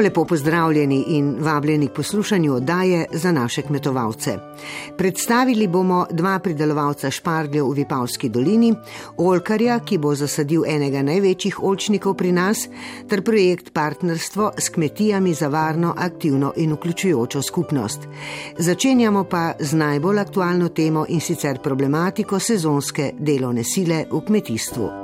Prav lepo pozdravljeni in vabljeni k poslušanju oddaje za naše kmetovalce. Predstavili bomo dva pridelovalca špargljev v Vipavski dolini, olkarja, ki bo zasadil enega največjih olčnikov pri nas, ter projekt partnerstvo s kmetijami za varno, aktivno in vključujočo skupnost. Začenjamo pa z najbolj aktualno temo in sicer problematiko sezonske delovne sile v kmetijstvu.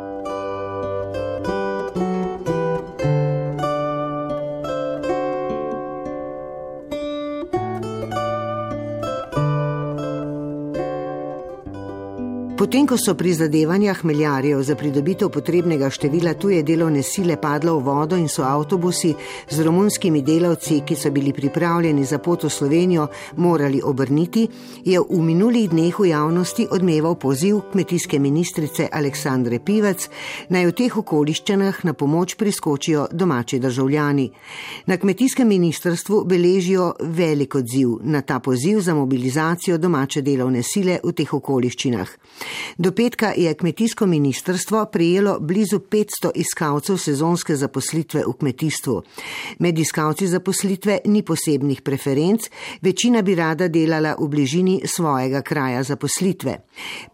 Potem, ko so prizadevanja hmeljarjev za pridobitev potrebnega števila tuje delovne sile padla v vodo in so avtobusi z romunskimi delavci, ki so bili pripravljeni za pot v Slovenijo, morali obrniti, je v minulih dneh v javnosti odmeval poziv kmetijske ministrice Aleksandre Pivec, naj v teh okoliščinah na pomoč priskočijo domači državljani. Na kmetijskem ministrstvu beležijo velik odziv na ta poziv za mobilizacijo domače delovne sile v teh okoliščinah. Do petka je kmetijsko ministrstvo prijelo blizu 500 iskalcev sezonske zaposlitve v kmetijstvu. Med iskalci zaposlitve ni posebnih preferenc, večina bi rada delala v bližini svojega kraja zaposlitve.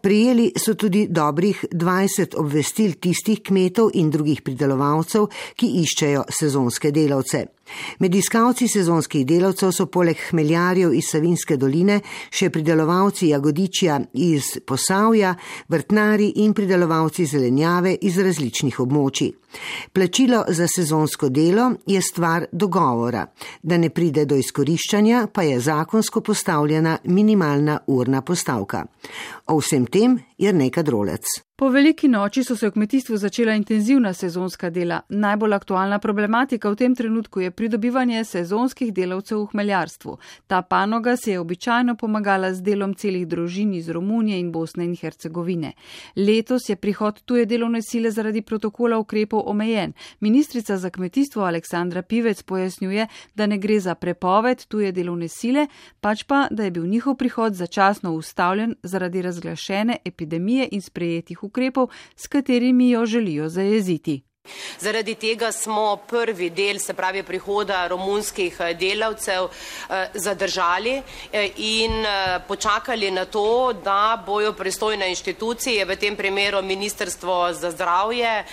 Prijeli so tudi dobrih 20 obvestil tistih kmetov in drugih pridelovalcev, ki iščejo sezonske delavce. Med iskalci sezonskih delavcev so poleg hmeljarjev iz Savinske doline še pridelovalci jagodičja iz Posavja, vrtnari in pridelovalci zelenjave iz različnih območij. Plačilo za sezonsko delo je stvar dogovora, da ne pride do izkoriščanja, pa je zakonsko postavljena minimalna urna postavka. O vsem tem je nekaj drolec. Po veliki noči so se v kmetijstvu začela intenzivna sezonska dela. Najbolj aktualna problematika v tem trenutku je pridobivanje sezonskih delavcev v hmeljarstvu. Ta panoga se je običajno pomagala z delom celih družin iz Romunije in Bosne in Hercegovine. Letos je prihod tuje delovne sile zaradi protokola ukrepov omejen. Ministrica za kmetijstvo Aleksandra Pivec pojasnjuje, da ne gre za prepoved tuje delovne sile, pač pa, da je bil njihov prihod začasno ustavljen zaradi razglašene epidemije in sprejetih ukrepov, s katerimi jo želijo zajeziti. Zaradi tega smo prvi del, se pravi prihoda romunskih eh, delavcev, eh, zadržali eh, in počakali na to, da bojo pristojne inštitucije, v tem primeru Ministrstvo za zdravje,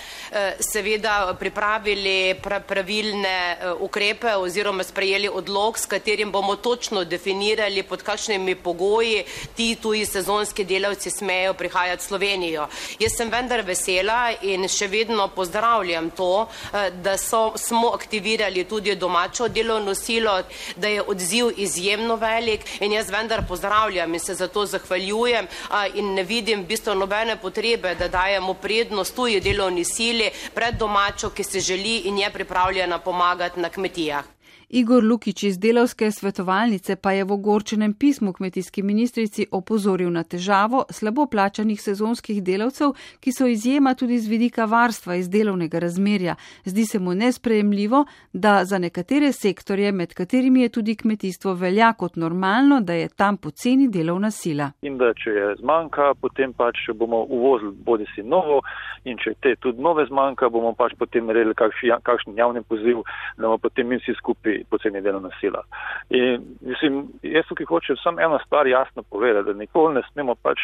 seveda pripravili pravilne ukrepe oziroma sprejeli odlog, s katerim bomo točno definirali, pod kakšnimi pogoji ti tuji sezonski delavci smejo prihajati v Slovenijo. Jaz sem vendar vesela in še vedno pozdravljam pozdravljam to, eh, da so, smo aktivirali tudi domačo delovno silo, da je odziv izjemno velik in jaz vendar pozdravljam in se zato zahvaljujem in ne vidim v bistvu nobene potrebe, da dajemo prednost tuji delovni sili pred domačo, ki se želi in je pripravljena pomagati na kmetijah. Igor Lukič iz delovske svetovalnice pa je v ogorčenem pismu kmetijski ministrici opozoril na težavo slabo plačanih sezonskih delavcev, ki so izjema tudi z vidika varstva iz delovnega razmerja. Zdi se mu nesprejemljivo, da za nekatere sektorje, med katerimi je tudi kmetijstvo, velja kot normalno, da je tam poceni delovna sila. In da če je zmanjka, potem pač bomo uvozili bodi si novo in če te tudi nove zmanjka, bomo pač potem naredili kakšen javni poziv, da bomo potem mi vsi skupaj poceni delovna sila. In mislim, jaz tukaj hočem samo eno stvar jasno povedati, da nikoli ne smemo pač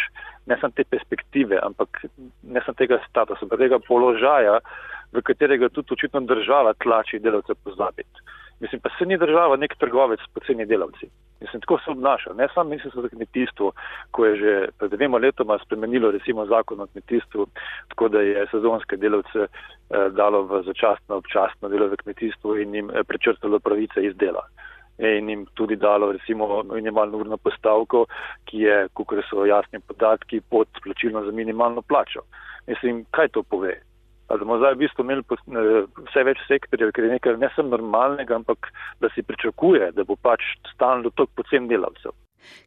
ne samo te perspektive, ampak ne samo tega statusa, ampak tega položaja, v katerega tudi očitno država tlači delavce pozabiti. Mislim, pa se ni država nek trgovec s poceni delavci. Mislim, tako se obnaša. Ne samo ministrstvo za kmetijstvo, ko je že pred dvema letoma spremenilo recimo zakon o kmetijstvu, tako da je sezonske delavce eh, dalo v začasno, občasno delo v kmetijstvu in jim eh, prečrtalo pravice iz dela. In jim tudi dalo recimo minimalno urno postavko, ki je, kako so jasni podatki, pod plačilno za minimalno plačo. Mislim, kaj to pove? Da bomo zdaj v bistvu imeli vse več sektorjev, ker je nekaj ne samo normalnega, ampak da si pričakuje, da bo pač stalno toliko pocen delavcev.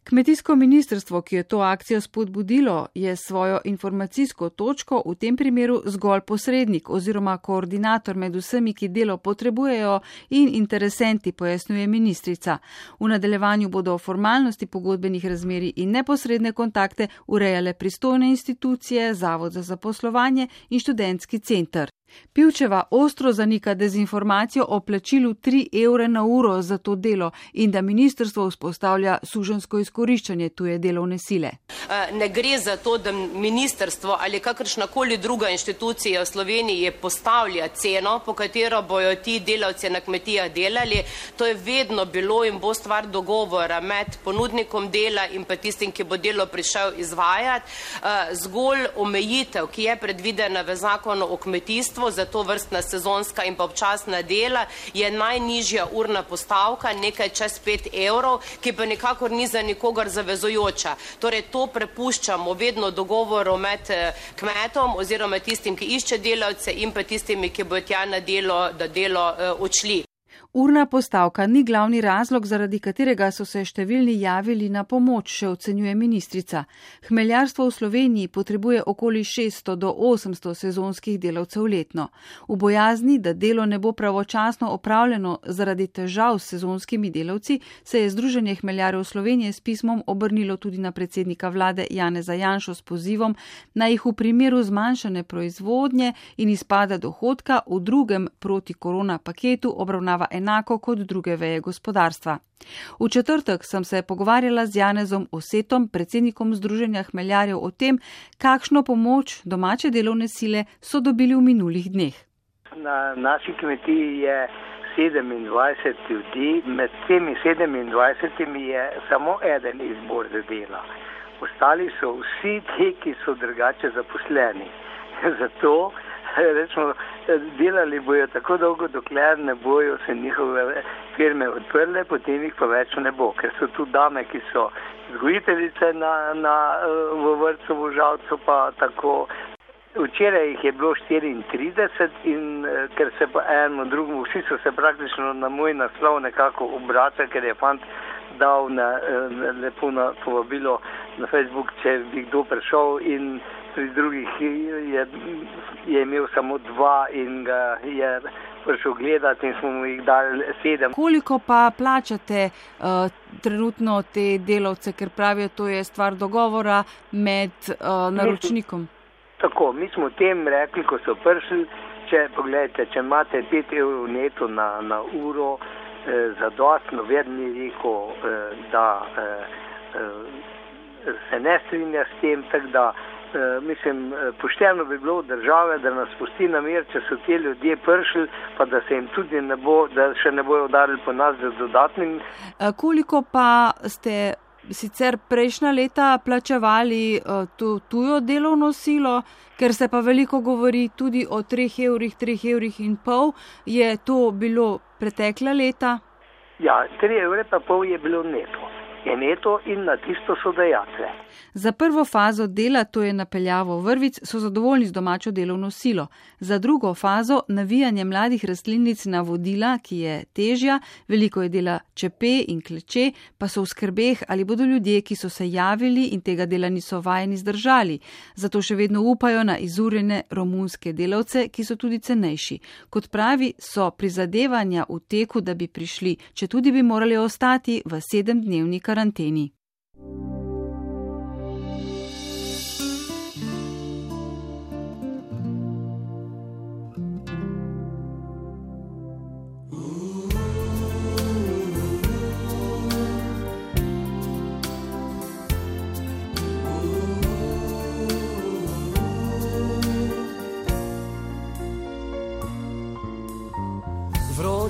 Kmetijsko ministrstvo, ki je to akcijo spodbudilo, je svojo informacijsko točko v tem primeru zgolj posrednik oziroma koordinator med vsemi, ki delo potrebujejo in interesenti, pojasnjuje ministrica. V nadaljevanju bodo formalnosti pogodbenih razmeri in neposredne kontakte urejale pristojne institucije, Zavod za zaposlovanje in študentski centr. Pivčeva ostro zanika dezinformacijo o plačilu 3 evre na uro za to delo in da ministrstvo vzpostavlja sužensko izkoriščanje tuje delovne sile. Eh, ne gre za to, da ministrstvo ali kakršnakoli druga inštitucija v Sloveniji postavlja ceno, po katero bojo ti delavci na kmetijah delali. To je vedno bilo in bo stvar dogovora med ponudnikom dela in pa tistim, ki bo delo prišel izvajati. Eh, zgolj omejitev, ki je predvidena v zakonu o kmetijstvu, za to vrstna sezonska in pa občasna dela, je najnižja urna postavka, nekaj čez 5 evrov, ki pa nikakor ni za nikogar zavezojoča. Torej, to prepuščamo vedno dogovoru med eh, kmetom oziroma tistim, ki išče delavce in pa tistimi, ki bojo tja na delo, da delo uh, odšli. Urna postavka ni glavni razlog, zaradi katerega so se številni javili na pomoč, še ocenjuje ministrica. Hmeljarstvo v Sloveniji potrebuje okoli 600 do 800 sezonskih delavcev letno. V bojazni, da delo ne bo pravočasno opravljeno zaradi težav s sezonskimi delavci, se je Združenje Hmeljarjev Slovenije s pismom obrnilo tudi na predsednika vlade Jane Zajanšo s pozivom, naj jih v primeru zmanjšane proizvodnje in izpada dohodka v drugem proti korona paketu obravnava enako kot druge veje gospodarstva. V četrtek sem se pogovarjala z Janezom Osetom, predsednikom Združenja hmeljarjev, o tem, kakšno pomoč domače delovne sile so dobili v minulih dneh. Na naši kmetiji je 27 ljudi, med temi 27 je samo eden izbor za dela. Ostali so vsi ti, ki so drugače zaposleni. Zato rečemo, delali bojo tako dolgo, dokler ne bojo se njihove firme odprle, potem jih pa več ne bo, ker so tu dame, ki so zgojiteljice na, na, v vrtu v žalcu pa tako. Včeraj jih je bilo 34 in ker se pa eno drugemu, vsi so se praktično na moj naslov nekako obračali, ker je fant dal na, lepo na povabilo na Facebook, če bi kdo prišel in pri drugih je, je imel samo dva in ga je prišel gledati in smo mu jih dali sedem. Koliko pa plačate uh, trenutno te delavce, ker pravijo, to je stvar dogovora med uh, naročnikom? Tako, mi smo tem rekli, ko so prišli, če pogledajte, če imate 5 evrov neto na, na uro, eh, zadostno, verni rekel, eh, da eh, eh, se ne strinja s tem, tako da mislim, eh, pošteno bi bilo države, da nas pusti na mir, če so ti ljudje pršli, pa da se jim tudi ne bo, da še ne bojo udarili po nas z dodatnim. Eh, koliko pa ste sicer prejšnja leta plačevali to tujo delovno silo, ker se pa veliko govori tudi o treh evrih, treh evrih in pol, je to bilo pretekla leta? Ja, tri evre pa pol je bilo neto. Je neto in na tisto so dejatve. Za prvo fazo dela, to je napeljavo vrvic, so zadovoljni z domačo delovno silo. Za drugo fazo, navijanje mladih rastlinic na vodila, ki je težja, veliko je dela čepe in kleče, pa so v skrbeh, ali bodo ljudje, ki so se javili in tega dela niso vajeni zdržali. Zato še vedno upajo na izurjene romunske delavce, ki so tudi cenejši. Kot pravi, so prizadevanja v teku, da bi prišli, če tudi bi morali ostati v sedemdnevni karanteni.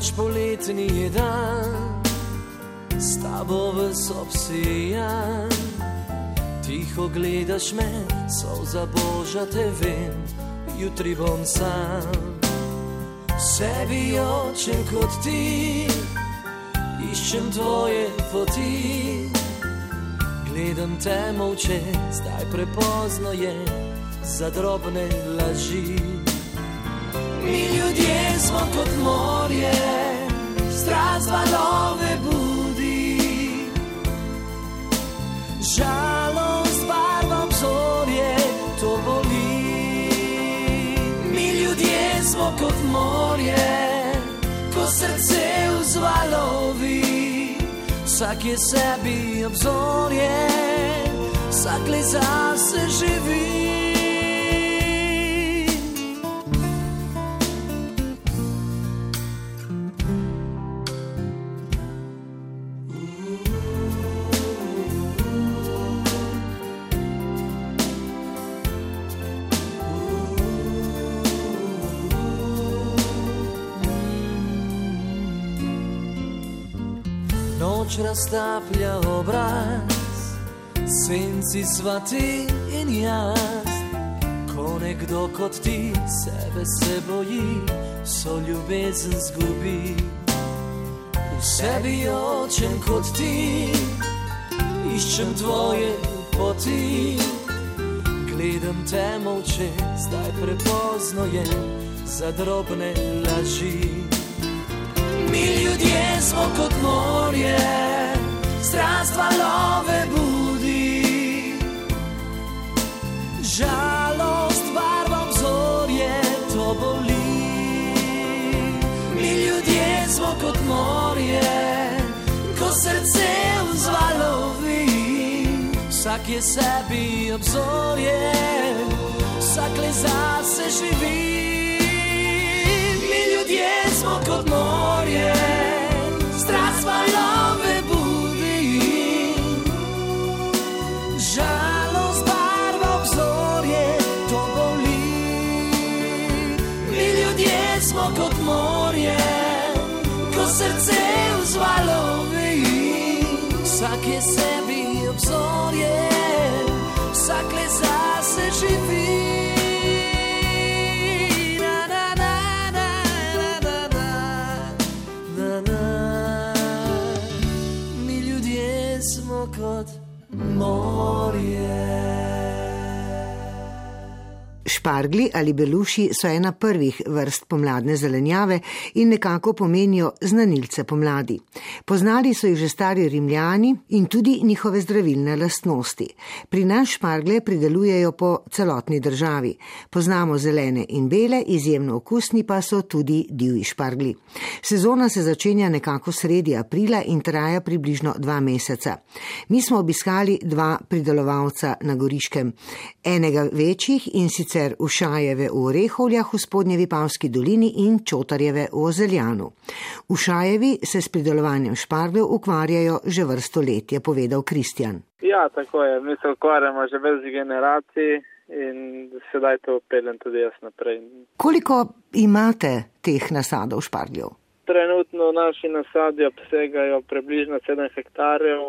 noč poletni je dan, s tabo v sobsijan. Tiho gledaš me, so za božja te vem, jutri bom sam. Sebi očem kot ti, iščem tvoje poti. Gledam te moče, zdaj prepozno je za drobne laži. Mi ljudje smo kot morje, strast valove budi. Žalost barvam zorje, to boli. Mi ljudje smo kot morje, ko srce vzvalovi. Vsak je sebi obzorje, vsak le zase živi. Raztaplja obraz, senci svati in jaz. Ko nekdo kot ti sebe se boji, so ljubezen zgubi. V sebi očem kot ti, iščem tvoje poti. Gledam te molče, zdaj prepozno je za drobne laži. Mi ljudje smo kot morje, strast valove budi. Žalost barva obzorje, to boli. Mi ljudje smo kot morje, ko srce vzvalovi. Vsak je sebi obzorje, vsak le zase živi. Mi ljudje smo kot morje, Seus valores ça que c'est bien Sa ça que ça c'est j'y Milieu Špargli ali beluši so ena prvih vrst pomladne zelenjave in nekako pomenijo znanilce pomladi. Poznali so jih že stari rimljani in tudi njihove zdravilne lastnosti. Pri nas špargle pridelujejo po celotni državi. Poznamo zelene in bele, izjemno okusni pa so tudi divji špargli. Sezona se začenja nekako sredi aprila in traja približno dva meseca. Mi smo obiskali dva pridelovalca na Goriškem, enega večjih in sicer Ušajeve v Orehovljah v spodnji Vipavski dolini in Čotarjeve v Ozeljanu. Ušajevi se s pridelovanjem špargljev ukvarjajo že vrsto let, je povedal Kristjan. Ja, tako je. Mi se ukvarjamo že več generacij in sedaj to peljem tudi jaz naprej. Koliko imate teh nasadov špargljev? Trenutno naši nasadi obsegajo približno 7 hektarjev,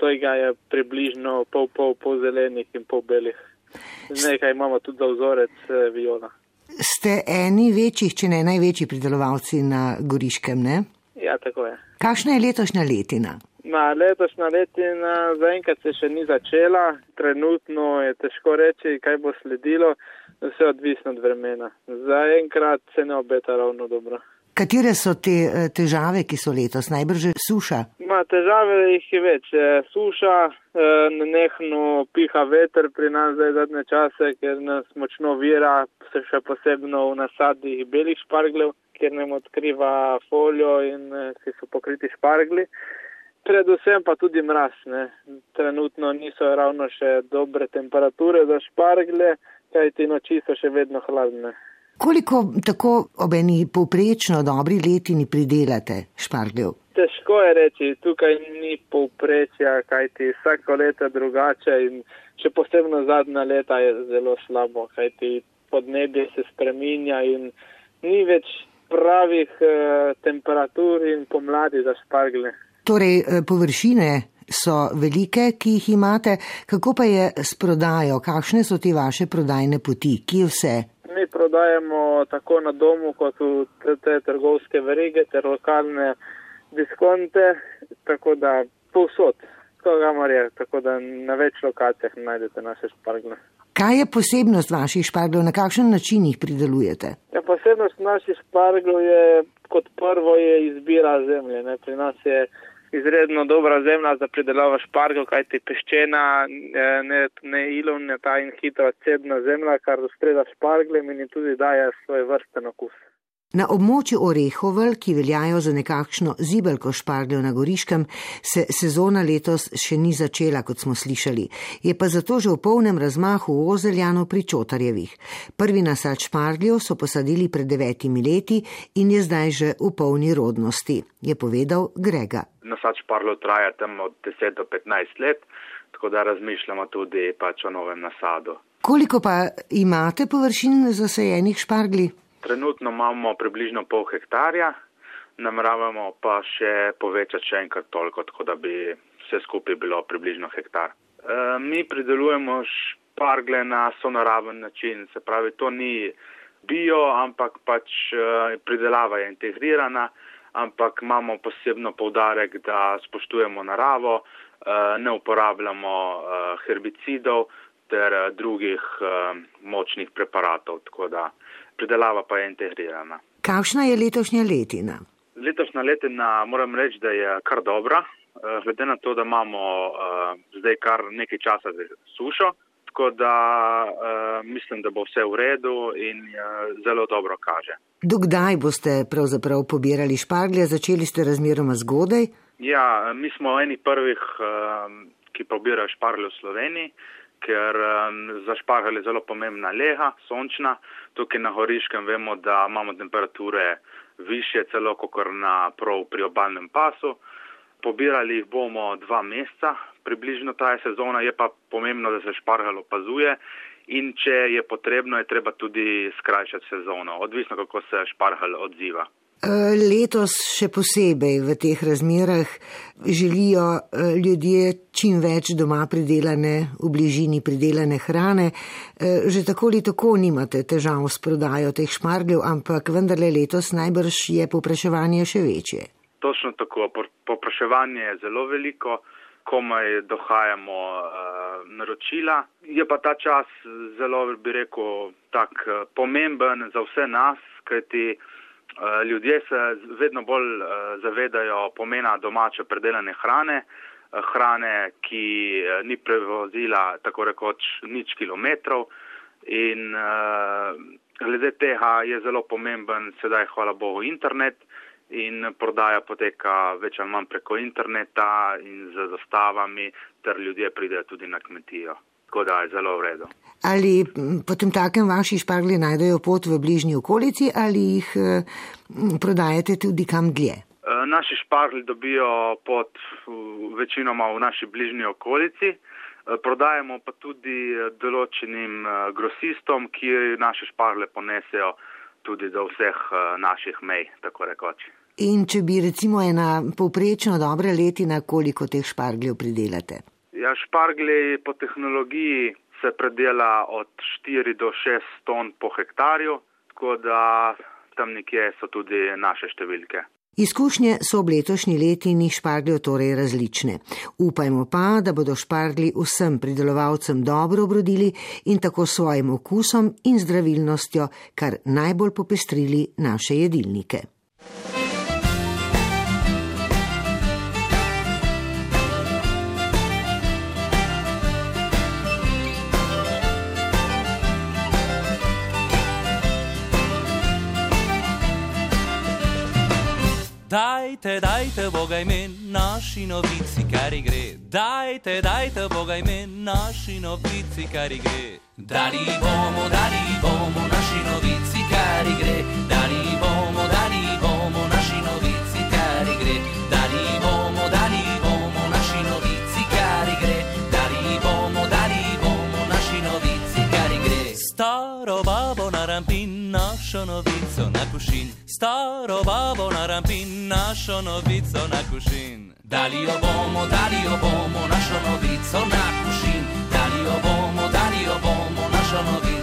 tega je približno pol pol, pol zelenih in pol belih. Nekaj imamo tudi za vzorec eh, viola. Ste eni večjih, če ne največji pridelovalci na Goriškem, ne? Ja, tako je. Kakšna je letošnja letina? Na letošnja letina zaenkrat se še ni začela, trenutno je težko reči, kaj bo sledilo, vse odvisno od vremena. Zaenkrat se ne obeta ravno dobro. Katere so te eh, težave, ki so letos? Najbrž že suša. Ma, težave jih je več. Eh, Suša, eh, nenehno piha veter pri nas zdaj zadnje čase, ker nas močno vira, se še posebno v nasadih belih špargljev, kjer nam odkriva folijo in ki so pokriti špargli. Predvsem pa tudi mraz. Ne. Trenutno niso ravno še dobre temperature za špargle, kajti noči so še vedno hladne. Koliko tako ob eni povprečno dobri letini pridelate špargljev? Težko je reči, tukaj ni povprečja, kajti vsako leto je drugače in še posebno zadnja leta je zelo slabo, kajti podnebje se spreminja in ni več pravih eh, temperatur in pomladi za špargle. Torej, eh, površine so velike, ki jih imate. Kako pa je s prodajo? Kakšne so te vaše prodajne poti? Kje vse? Mi prodajemo tako na domu, kot v te, te trgovske verige ter lokalne diskonte, tako da povsod, kamor je, tako da na več lokacijah najdete naše špargle. Kaj je posebnost vaših špargljev? Na kakšen način jih pridelujete? Ja, posebnost naših šparglov je kot prvo je izbira zemlje. Ne. Pri nas je izredno dobra zemlja za pridelavo šparglov, kajti peščena, eh, ne, ne ilovnata in hitro cedna zemlja, kar ustreza šparglem in tudi daje svoj vrsten okus. Na območju Orehovel, ki veljajo za nekakšno zibelko špargljev na Goriškem, se sezona letos še ni začela, kot smo slišali. Je pa zato že v polnem razmahu v Ozeljanu pri Čotarjevih. Prvi nasad špargljev so posadili pred devetimi leti in je zdaj že v polni rodnosti, je povedal Grega. Nasad špargljev traja tam od 10 do 15 let, tako da razmišljamo tudi pač o novem nasadu. Koliko pa imate površin zasajenih špargli? Trenutno imamo približno pol hektarja, nameravamo pa še povečati še enkrat toliko, tako da bi vse skupaj bilo približno hektar. E, mi pridelujemo špargle na sonaraven način, se pravi, to ni bio, ampak pač e, pridelava je integrirana, ampak imamo posebno povdarek, da spoštujemo naravo, e, ne uporabljamo e, herbicidov ter drugih e, močnih preparatov, pridelava pa je integrirana. Kakšna je letošnja letina? Letošnja letina moram reči, da je kar dobra, eh, glede na to, da imamo uh, zdaj kar nekaj časa za sušo, tako da uh, mislim, da bo vse v redu in zelo dobro kaže. Dokdaj boste pravzaprav pobirali šparglje? Začeli ste razmeroma zgodaj? Ja, mi smo eni prvih, ki pobirajo šparglje v Sloveniji, ker um, za šparglje je zelo pomembna lega, sončna. Tukaj na Horiškem vemo, da imamo temperature više celo kot na prav pri obalnem pasu. Pobirali jih bomo dva meseca, približno traja sezona, je pa pomembno, da se špargal opazuje in če je potrebno, je treba tudi skrajšati sezono, odvisno kako se špargal odziva. E, letos še posebej v teh razmerah želijo e, ljudje čim več doma pridelane, v bližini pridelane hrane. E, že tako ali tako nimate težav s prodajo teh šmargljev, ampak vendarle letos najbrž je popraševanje še večje. Točno tako, popraševanje je zelo veliko, komaj dohajamo naročila. Je pa ta čas zelo, bi rekel, tak pomemben za vse nas, kajti Eh, ljudje se vedno bolj eh, zavedajo pomena domače predelane hrane, eh, hrane, ki ni prevozila tako rekoč nič kilometrov in glede tega je zelo pomemben sedaj, hvala Bogu, internet in prodaja poteka več ali manj preko interneta in z zastavami, ter ljudje pridejo tudi na kmetijo. Tako da je zelo v redu. Ali potem takem vaši špargli najdejo pot v bližnji okolici ali jih prodajate tudi kam dlje? E, naši špargli dobijo pot večinoma v naši bližnji okolici. E, prodajemo pa tudi določenim grosistom, ki naše špargle ponesejo tudi do vseh naših mej, tako rekoč. In če bi recimo ena povprečno dobra letina, koliko teh špargljev pridelate? Ja, šparglji po tehnologiji se predela od 4 do 6 ton po hektarju, tako da tam nekje so tudi naše številke. Izkušnje so ob letošnji letini špargljev torej različne. Upajmo pa, da bodo špargli vsem pridelovalcem dobro obrodili in tako svojim okusom in zdravilnostjo, kar najbolj popestrili naše jedilnike. Dajte, dajte, Boga ime, naši novici, kar gre. Dajte, dajte, Boga ime, naši novici, kar gre. Dali bomo, dali bomo, naši novici, kar gre. Dali bomo, dali bomo, naši našo novico na kušin. Staro babo na rampin, našo novico na kušin. Dali jo bomo, dali jo bomo, našo novico na kušin. Dali jo bomo, dali jo bomo, našo novico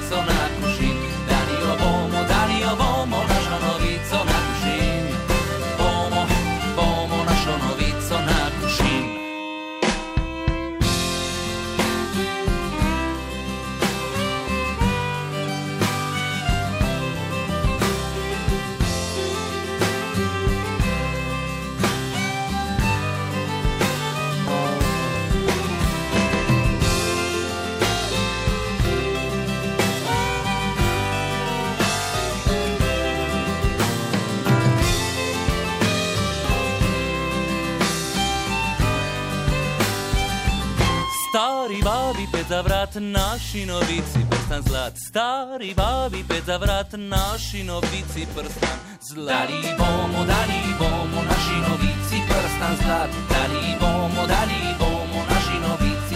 babi pet za vrat, naši novici prstan zlat. Stari babi pet za vrat, naši novici prstan zlat. Dali bomo, dali bomo, naši novici prstan zlat. Dali bomo, dali bomo, naši novici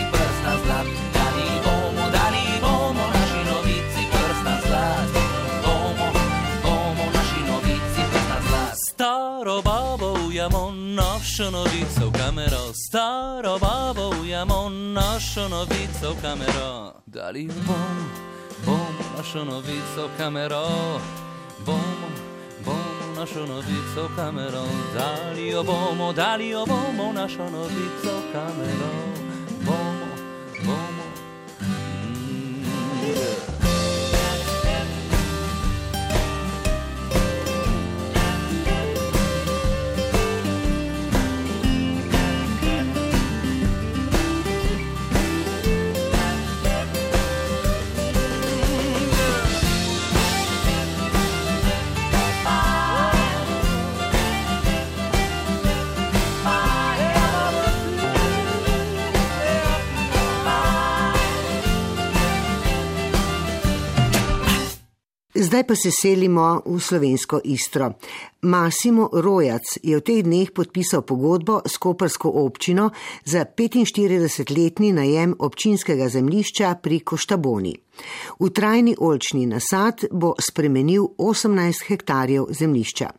našo novico v kamero, staro babo ujamo našo novico v kamero. Dali bomo, bomo našo novico v kamero, bomo, bomo našo novico v kamero, dali jo bomo, dali jo bomo našo novico v kamero, bomo, bomo. Mm, Zdaj pa se selimo v slovensko istro. Masimo Rojac je v teh dneh podpisal pogodbo s Kopersko občino za 45-letni najem občinskega zemlišča pri Koštaboni. V trajni olčni nasad bo spremenil 18 hektarjev zemlišča.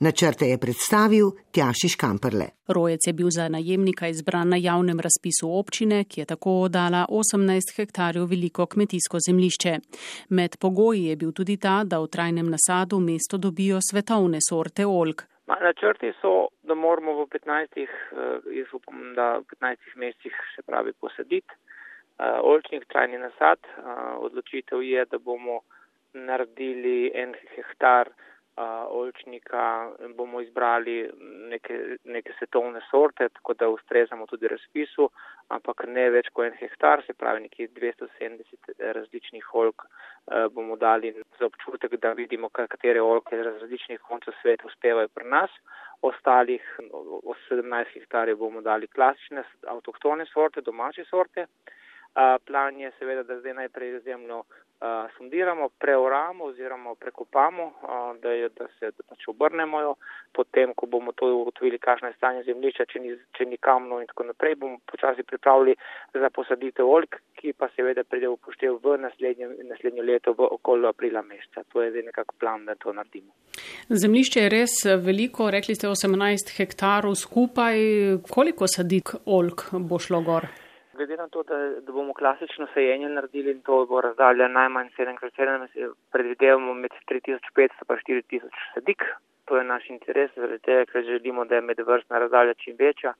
Načrte je predstavil Tjašiš Kamperle. Rojec je bil za najemnika izbran na javnem razpisu občine, ki je tako oddala 18 hektarjev veliko kmetijsko zemlišče. Med pogoji je bil tudi ta, da v trajnem nasadu mesto dobijo svetovne sorte olk. Ma, načrti so, da moramo v 15, eh, jaz upam, da v 15 mesecih se pravi posaditi uh, olčnik trajni nasad. Uh, odločitev je, da bomo naredili en hektar uh, olčnika in bomo izbrali neke, neke svetovne sorte, tako da ustrezamo tudi razpisu, ampak ne več kot en hektar, se pravi nekje 270 različnih olk uh, bomo dali za občutek, da vidimo, katere olke z različnih koncev sveta uspevajo pri nas. Ostalih 17 hektarjev bomo dali klasične avtohtone sorte, domače sorte. Plan je seveda, da zdaj najprej zemljo sondiramo, preoramo oziroma prekopamo, da, je, da se da pač obrnemo jo, potem, ko bomo to ugotovili, kakšno je stanje zemljišča, če ni, če ni kamno in tako naprej, bomo počasi pripravili za posaditev oljk, ki pa seveda pride v upoštev v naslednje, naslednje leto v okolo aprila meseca. To je zdaj nekako plan, da to naredimo. Zemljišče je res veliko, rekli ste 18 hektarov skupaj. Koliko sadik oljk bo šlo gor? Glede na to, da, da bomo klasično sajenje naredili in to bo razdalja najmanj 7x7, predvidevamo med 3500 pa 4000 sadik. To je naš interes, zaradi tega, ker želimo, da je medvrstna razdalja čim večja.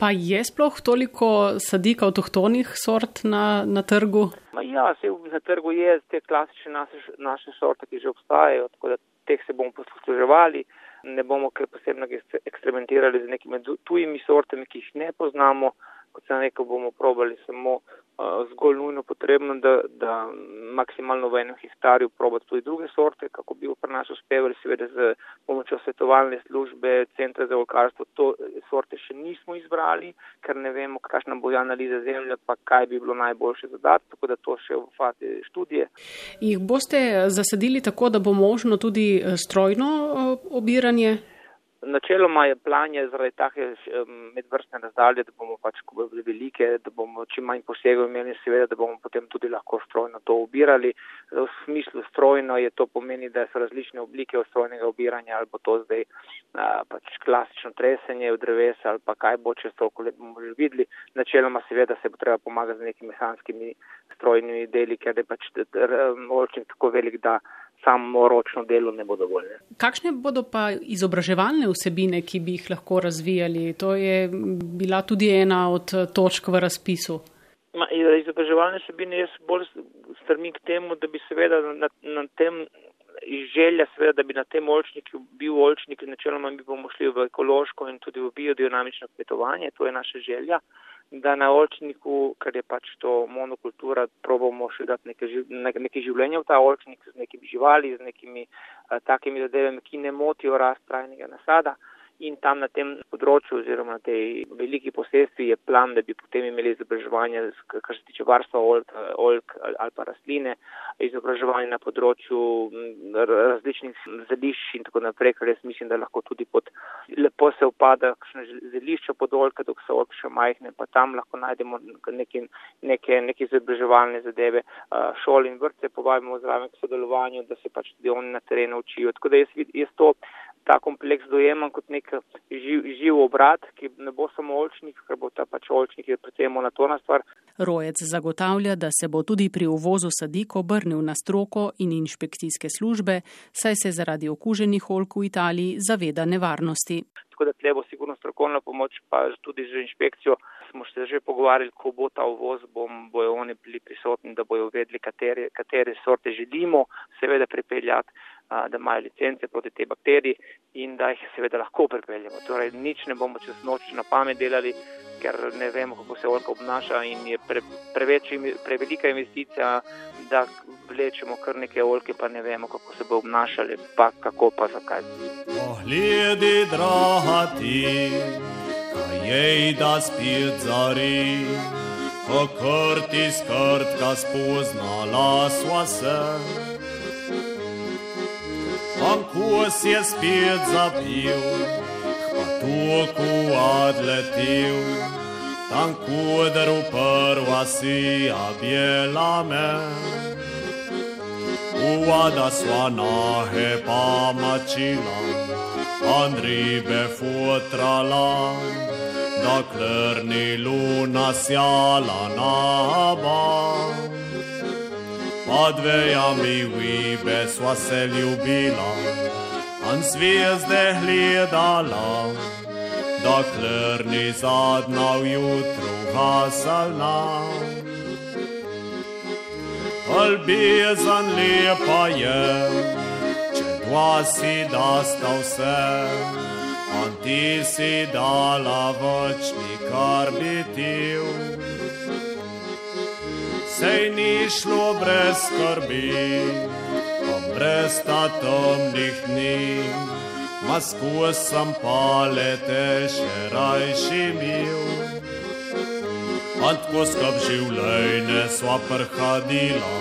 Pa je sploh toliko sadik avtohtonih sort na, na trgu? Ma ja, se na trgu je te klasične naše, naše sorte, ki že obstajajo, tako da teh se bomo posluževali. Ne bomo kaj posebno eksperimentirali z nekimi tujimi sortami, ki jih ne poznamo kot sem rekel, bomo probali samo uh, zgolj nujno potrebno, da, da maksimalno v enem hektarju probati tudi druge sorte, kako bi pri nas uspevali, seveda z pomočjo svetovalne službe, centra za okolkarstvo, to sorte še nismo izbrali, ker ne vemo, kakšna bo analiza zemlje, pa kaj bi bilo najboljše zadati, tako da to še v fazi študije. Jih boste zasadili tako, da bo možno tudi strojno obiranje? Načeloma je plan je zaradi take medvrstne razdalje, da bomo pač, bodo velike, da bomo čim manj posegov imeli, seveda, da bomo potem tudi lahko strojno to obirali. V smislu strojno je to pomeni, da so različne oblike strojnega obiranja, ali bo to zdaj a, pač klasično tresenje v drevesa, ali pa kaj bo čez toliko let bomo že videli. Načeloma seveda se bo treba pomagati z nekimi mehanskimi strojnimi deli, ker je pač olčnik tako velik, da samo ročno delo ne bo dovolj. Kakšne bodo pa izobraževalne vsebine, ki bi jih lahko razvijali? To je bila tudi ena od točk v razpisu. Ma, izobraževalne vsebine jaz bolj strmim k temu, da bi seveda na, na tem želja, seveda, da bi na tem olčniku bil olčnik, načeloma bi bomo šli v ekološko in tudi v biodinamično kmetovanje, to je naša želja da na olčniku, ker je pač to monokultura, probamo še dati neke, neke življenje v ta olčnik z nekimi živali, z nekimi a, takimi zadevami, ki ne motijo rast trajnega nasada. In tam na tem področju oziroma na tej veliki posestvi je plan, da bi potem imeli izobraževanje, kar se tiče varstva oljk, oljk ali pa rastline, izobraževanje na področju različnih zelišč in tako naprej, ker jaz mislim, da lahko tudi pod lepo se upada kakšno zelišče pod oljke, dok so oljke še majhne, pa tam lahko najdemo neke, neke, neke izobraževalne zadeve. Šol in vrtce povabimo zraven k sodelovanju, da se pač tudi oni na terenu učijo. Tako da jaz, jaz to ta kompleks dojemam kot nek živ, živ obrat, ki ne bo samo olčnik, ker bo ta pač olčnik je predvsem monotorna stvar. Rojec zagotavlja, da se bo tudi pri uvozu sadik obrnil na stroko in inšpekcijske službe, saj se zaradi okuženih olk v Italiji zaveda nevarnosti. Tako da tle bo sigurno strokovna pomoč, pa tudi z inšpekcijo smo se že pogovarjali, ko bo ta uvoz, bom, bojo oni bili prisotni, da bojo vedeli, katere, katere sorte želimo seveda pripeljati da imajo licence proti tej bakteriji in da jih seveda lahko pripeljemo. Torej, nič ne bomo čez noč na pamet delali, ker ne vemo, kako se olka obnaša in je pre, preveč, prevelika investicija, da vlečemo kar neke olke, pa ne vemo, kako se bo obnašali, pa kako pa zakaj. Pogledi, draga ti, kaj je, da spet zari, kako ti skrtka spoznala sva se. Ankus je spet zapil, pa toku tam kuderu prva si abjela me. Uvada sva nahe pa an ribe futrala, dokler ni luna sjala na ban pod vejami vibe sva se ljubila, an zvezde gledala, dokler ni zadnja v jutru gasalna. Ljubezen lepa je, če dva si dasta vse, an ti si dala več, nikar bi til sej ni šlo brez skrbi, pa brez ta tomnih dni. Masku sem palete še rajši mil. Antko skrb življenje sva prhadila,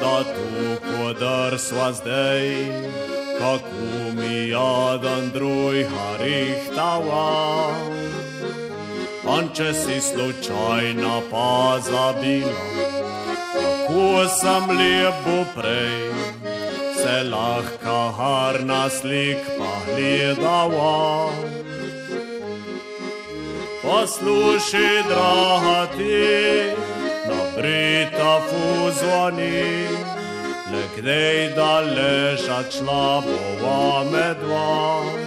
da tu kodar sva zdaj, kako mi jadan druj harihtava. On če si slučajno pozabila, kako sem lepo prej, se lahko harna slik pa gledala. Poslušaj, draga ti, na brita fuzoni, le kdaj da leža čla bova medva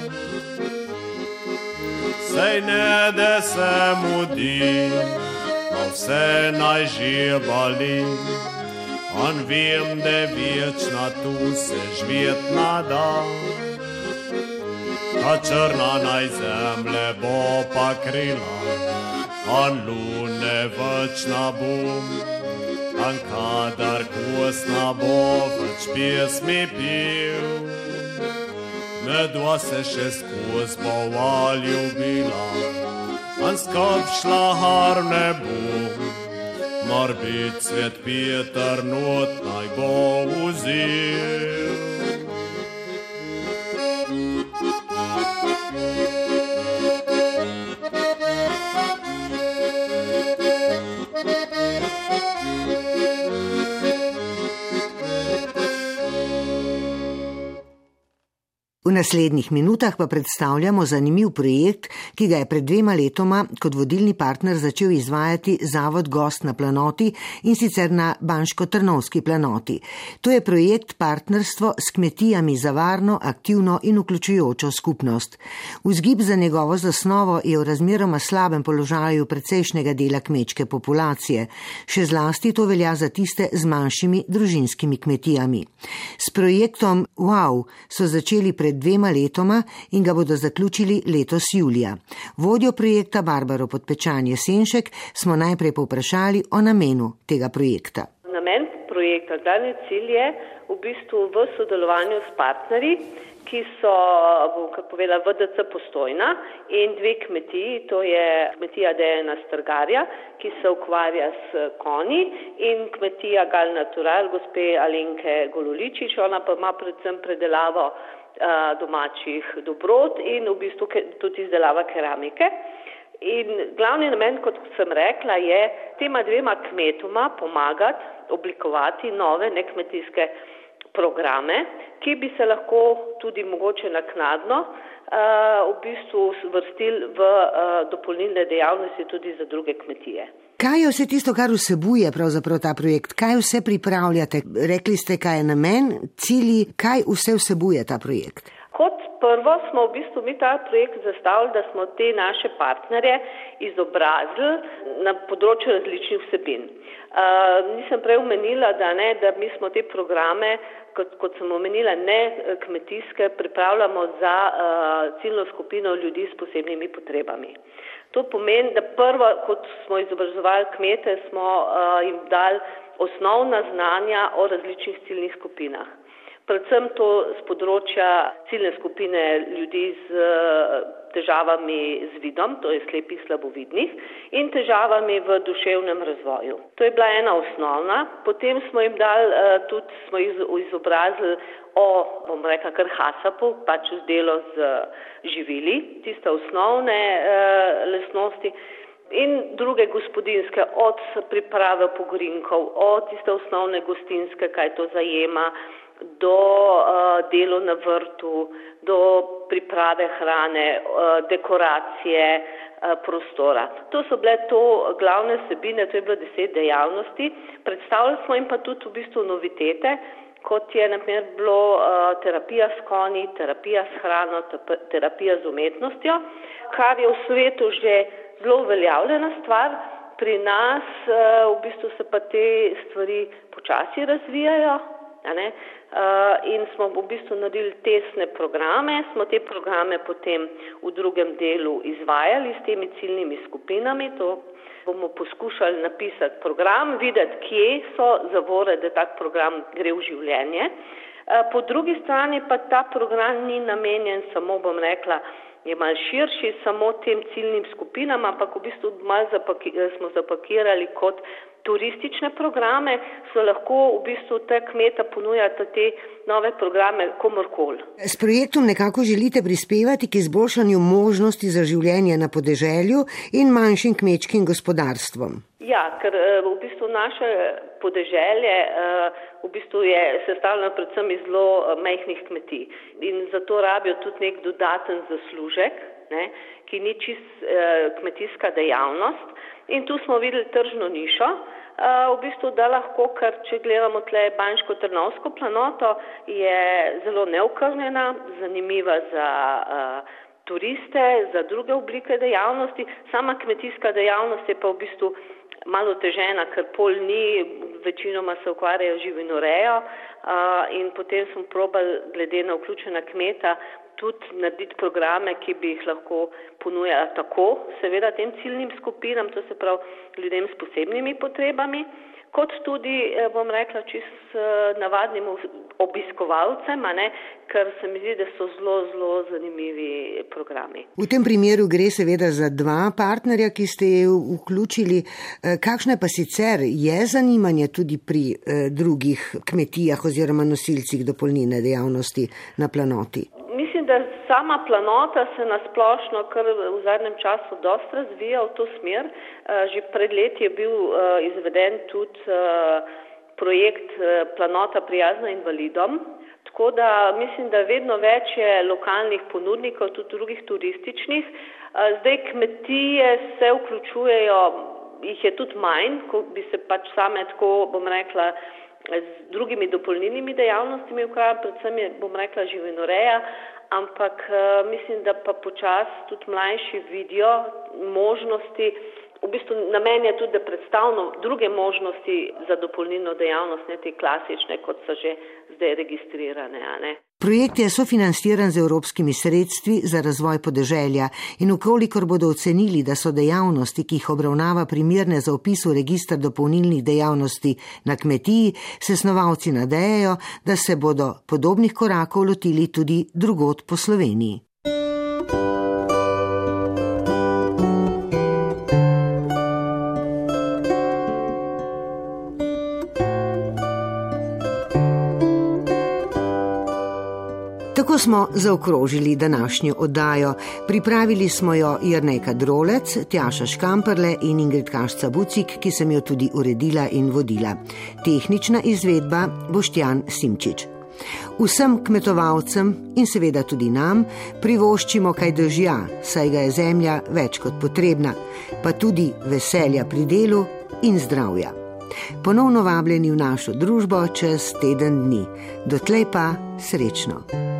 sej ne da se mudi, no vse naj živali. On vem, da večna tu se živjet nada. Ta črna naj zemlje bo pa krila, on lune večna bom. An kadar kosna bo več pesmi pil mgłase się skłosbowa ljubila, an skrb šla har ne bo. Mor bi cvet Peter not naj bo vzel. V naslednjih minutah pa predstavljamo zanimiv projekt, ki ga je pred dvema letoma kot vodilni partner začel izvajati Zavod Gost na planoti in sicer na Banško-Trnovski planoti. To je projekt partnerstvo s kmetijami za varno, aktivno in vključujočo skupnost. Vzgib za njegovo zasnovo je v razmeroma slabem položaju precejšnjega dela kmečke populacije. Še zlasti to velja za tiste z manjšimi družinskimi kmetijami. S projektom Wow so začeli pred dvema letoma in ga bodo zaključili letos julija. Vodjo projekta Barbaro Podpečanje Senšek smo najprej povprašali o namenu tega projekta. Namen projekta, glavni cilj je v bistvu v sodelovanju s partnerji, ki so, bom kar povedala, VDC postojna in dve kmetiji, to je kmetija Dejana Strgarja, ki se ukvarja s konji in kmetija Gal Natural, gospe Alenke Gololičič, ona pa ima predvsem predelavo domačih dobrot in v bistvu tudi izdelava keramike. In glavni namen, kot sem rekla, je tema dvema kmetoma pomagati oblikovati nove nekmetijske programe, ki bi se lahko tudi mogoče naknadno v bistvu vrstili v dopolnilne dejavnosti tudi za druge kmetije. Kaj je vse tisto, kar vsebuje pravzaprav ta projekt? Kaj vse pripravljate? Rekli ste, kaj je namen, cilji, kaj vse vsebuje ta projekt? Kot prvo smo v bistvu mi ta projekt zastavili, da smo te naše partnerje izobrazili na področju različnih vsebin. Uh, nisem prej omenila, da, ne, da mi smo te programe, kot, kot sem omenila, ne kmetijske, pripravljamo za uh, ciljno skupino ljudi s posebnimi potrebami. To pomeni, da prvo, kot smo izobrazovali kmete, smo uh, jim dali osnovna znanja o različnih ciljnih skupinah. Predvsem to z področja ciljne skupine ljudi z eh, težavami z vidom, to je slepih slabovidnih, in težavami v duševnem razvoju. To je bila ena osnovna. Potem smo jim dali, eh, tudi smo jih izobrazili o, bom rekla, kar hasapu, pač z delo z živili, tiste osnovne eh, lesnosti. In druge gospodinske, od priprave pogorinkov, od tiste osnovne gostinske, kaj to zajema, do uh, delu na vrtu, do priprave hrane, uh, dekoracije uh, prostora. To so bile to glavne sebine, to je bilo deset dejavnosti. Predstavljali smo jim pa tudi v bistvu novitete, kot je naprimer bilo uh, terapija s konji, terapija s hrano, terapija z umetnostjo, kar je v svetu že zelo uveljavljena stvar. Pri nas uh, v bistvu se pa te stvari počasi razvijajo. Uh, in smo v bistvu naredili tesne programe, smo te programe potem v drugem delu izvajali s temi ciljnimi skupinami. To bomo poskušali napisati program, videti, kje so zavore, da tak program gre v življenje. Uh, po drugi strani pa ta program ni namenjen samo, bom rekla, je mal širši samo tem ciljnim skupinam, ampak v bistvu mal zapaki, smo zapakirali kot turistične programe, so lahko v bistvu te kmeta ponujati te nove programe komorkoli. S projektom nekako želite prispevati k izboljšanju možnosti za življenje na podeželju in manjšim kmečkim gospodarstvom. Ja, ker eh, v bistvu naše podeželje eh, v bistvu je sestavljeno predvsem iz zelo eh, majhnih kmetij in zato rabijo tudi nek dodaten zaslužek, ne, ki ni čist kmetijska dejavnost. In tu smo videli tržno nišo, v bistvu, da lahko, ker če gledamo tle Banjsko Trnovsko planoto, je zelo neokrnjena, zanimiva za uh, turiste, za druge oblike dejavnosti. Sama kmetijska dejavnost je pa v bistvu malo težena, ker pol ni, večinoma se ukvarjajo živinorejo uh, in potem smo probali glede na vključena kmeta tudi narediti programe, ki bi jih lahko ponujala tako, seveda tem ciljnim skupinam, to se pravi ljudem s posebnimi potrebami, kot tudi, eh, bom rekla, čist eh, navadnim obiskovalcem, ne, ker se mi zdi, da so zelo, zelo zanimivi programi. V tem primeru gre seveda za dva partnerja, ki ste jih vključili. Eh, kakšne pa sicer je zanimanje tudi pri drugih kmetijah oziroma nosilcih dopolnilne dejavnosti na planoti? Sama planota se nasplošno kar v zadnjem času dosta razvija v to smer. Eh, že pred leti je bil eh, izveden tudi eh, projekt Planota prijazna invalidom. Tako da mislim, da vedno več je lokalnih ponudnikov, tudi drugih turističnih. Zdaj kmetije se vključujejo, jih je tudi manj, ko bi se pač same tako, bom rekla, z drugimi dopolnilnimi dejavnostmi ukvarjali, predvsem je, bom rekla, živinoreja, ampak uh, mislim, da pa počasi tudi mlajši vidijo možnosti, v bistvu namen je tudi, da predstavno druge možnosti za dopolnilno dejavnost, ne te klasične, kot so že zdaj registrirane. Projekt je sofinanciran z evropskimi sredstvi za razvoj podeželja in ukolikor bodo ocenili, da so dejavnosti, ki jih obravnava primerne za opis v registr dopolnilnih dejavnosti na kmetiji, se snovalci nadejajo, da se bodo podobnih korakov lotili tudi drugot po Sloveniji. Tako smo zaokrožili današnjo oddajo. Pripravili smo jo Jrnejka Drolec, Tjaša Škamperle in Ingrid Kašca Bucik, ki sem jo tudi uredila in vodila. Tehnična izvedba Boštjan Simčič. Vsem kmetovalcem in seveda tudi nam privoščimo kaj držja, saj ga je zemlja več kot potrebna, pa tudi veselja pri delu in zdravja. Ponovno vabljeni v našo družbo čez teden dni. Dotlej pa srečno.